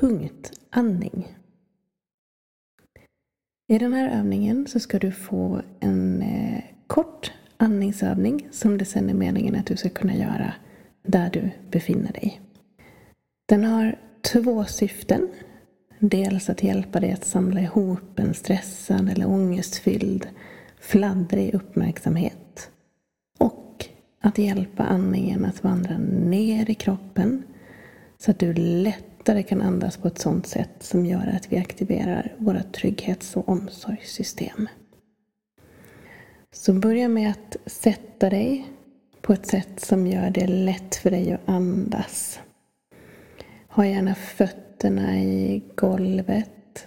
punktandning. I den här övningen så ska du få en eh, kort andningsövning som det sen är meningen att du ska kunna göra där du befinner dig. Den har två syften. Dels att hjälpa dig att samla ihop en stressad eller ångestfylld, fladdrig uppmärksamhet. Och att hjälpa andningen att vandra ner i kroppen så att du lätt lättare kan andas på ett sådant sätt som gör att vi aktiverar våra trygghets och omsorgssystem. Så börja med att sätta dig på ett sätt som gör det lätt för dig att andas. Ha gärna fötterna i golvet,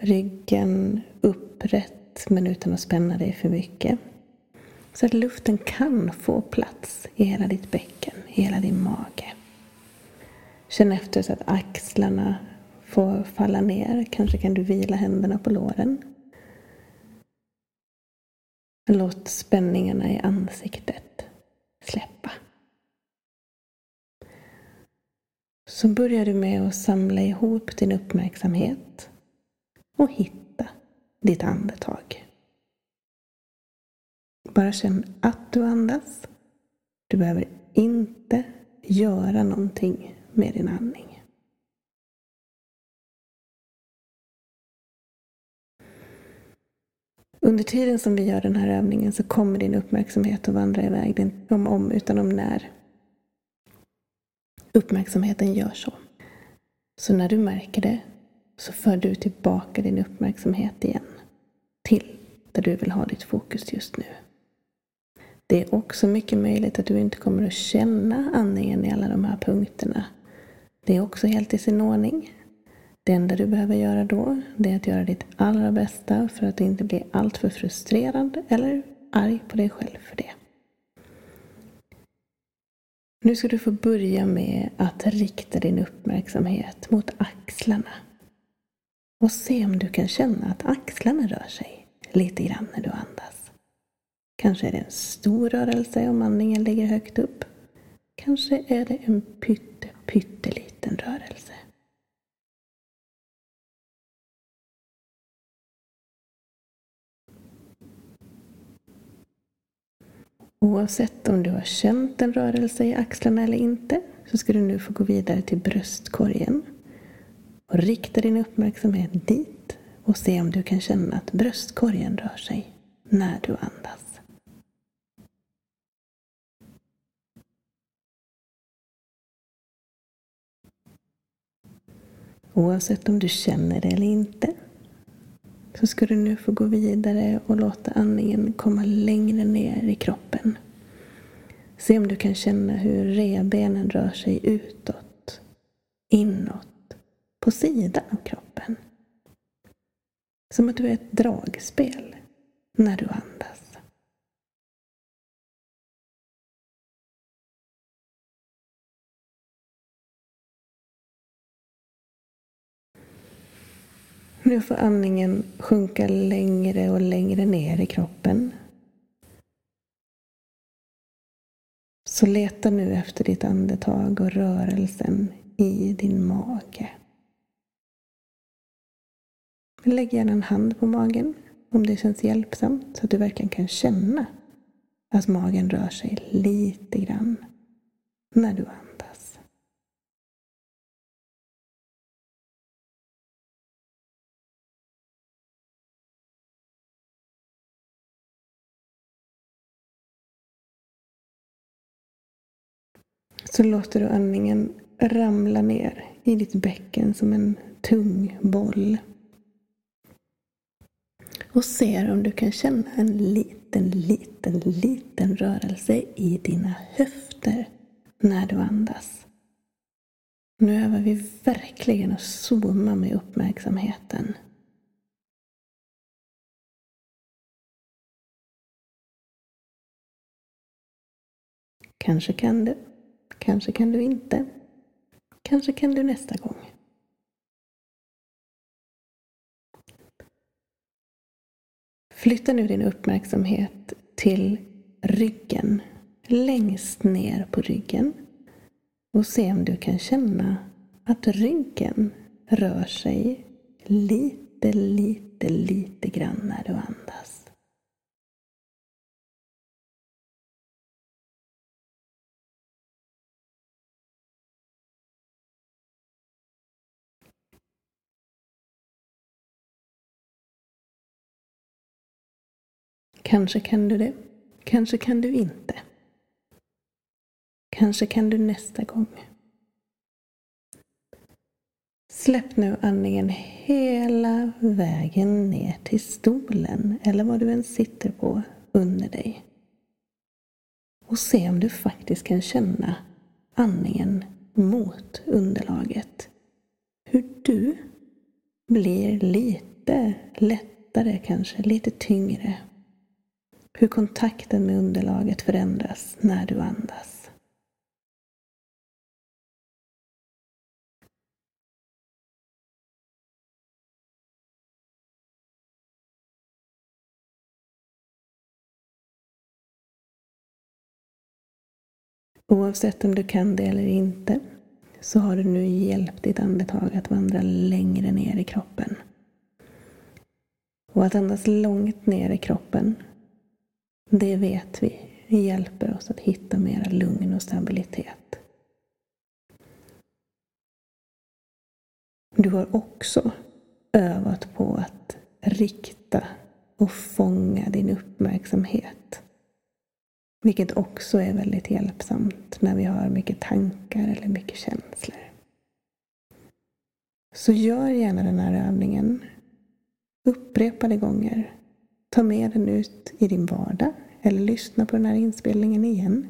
ryggen upprätt men utan att spänna dig för mycket. Så att luften kan få plats i hela ditt bäcken, i hela din mage. Känn efter så att axlarna får falla ner. Kanske kan du vila händerna på låren. Låt spänningarna i ansiktet släppa. Så börjar du med att samla ihop din uppmärksamhet och hitta ditt andetag. Bara känn att du andas. Du behöver inte göra någonting med din andning. Under tiden som vi gör den här övningen så kommer din uppmärksamhet att vandra iväg. Det inte om om utan om när uppmärksamheten gör så. Så när du märker det så för du tillbaka din uppmärksamhet igen till där du vill ha ditt fokus just nu. Det är också mycket möjligt att du inte kommer att känna andningen i alla de här punkterna. Det är också helt i sin ordning. Det enda du behöver göra då, det är att göra ditt allra bästa för att inte bli alltför frustrerad eller arg på dig själv för det. Nu ska du få börja med att rikta din uppmärksamhet mot axlarna. Och se om du kan känna att axlarna rör sig lite grann när du andas. Kanske är det en stor rörelse om andningen ligger högt upp. Kanske är det en pytte, pytteliten rörelse. Oavsett om du har känt en rörelse i axlarna eller inte så ska du nu få gå vidare till bröstkorgen och rikta din uppmärksamhet dit och se om du kan känna att bröstkorgen rör sig när du andas. Oavsett om du känner det eller inte så ska du nu få gå vidare och låta andningen komma längre ner i kroppen. Se om du kan känna hur revbenen rör sig utåt, inåt, på sidan av kroppen. Som att du är ett dragspel när du andas. Nu får andningen sjunka längre och längre ner i kroppen. Så leta nu efter ditt andetag och rörelsen i din mage. Lägg gärna en hand på magen om det känns hjälpsamt så att du verkligen kan känna att magen rör sig lite grann när du andas. Så låter du andningen ramla ner i ditt bäcken som en tung boll. Och ser om du kan känna en liten, liten, liten rörelse i dina höfter när du andas. Nu övar vi verkligen att zooma med uppmärksamheten. Kanske kan du Kanske kan du inte. Kanske kan du nästa gång. Flytta nu din uppmärksamhet till ryggen, längst ner på ryggen och se om du kan känna att ryggen rör sig lite, lite, lite grann när du andas. Kanske kan du det, kanske kan du inte. Kanske kan du nästa gång. Släpp nu andningen hela vägen ner till stolen eller vad du än sitter på under dig. Och se om du faktiskt kan känna andningen mot underlaget. Hur du blir lite lättare kanske, lite tyngre. Hur kontakten med underlaget förändras när du andas. Oavsett om du kan det eller inte så har du nu hjälpt ditt andetag att vandra längre ner i kroppen. Och att andas långt ner i kroppen, det vet vi hjälper oss att hitta mera lugn och stabilitet. Du har också övat på att rikta och fånga din uppmärksamhet vilket också är väldigt hjälpsamt när vi har mycket tankar eller mycket känslor. Så gör gärna den här övningen upprepade gånger. Ta med den ut i din vardag eller lyssna på den här inspelningen igen.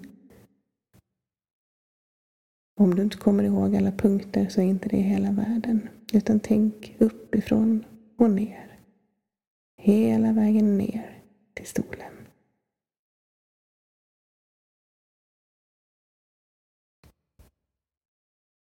Om du inte kommer ihåg alla punkter så är inte det hela världen. Utan tänk uppifrån och ner. Hela vägen ner till stolen.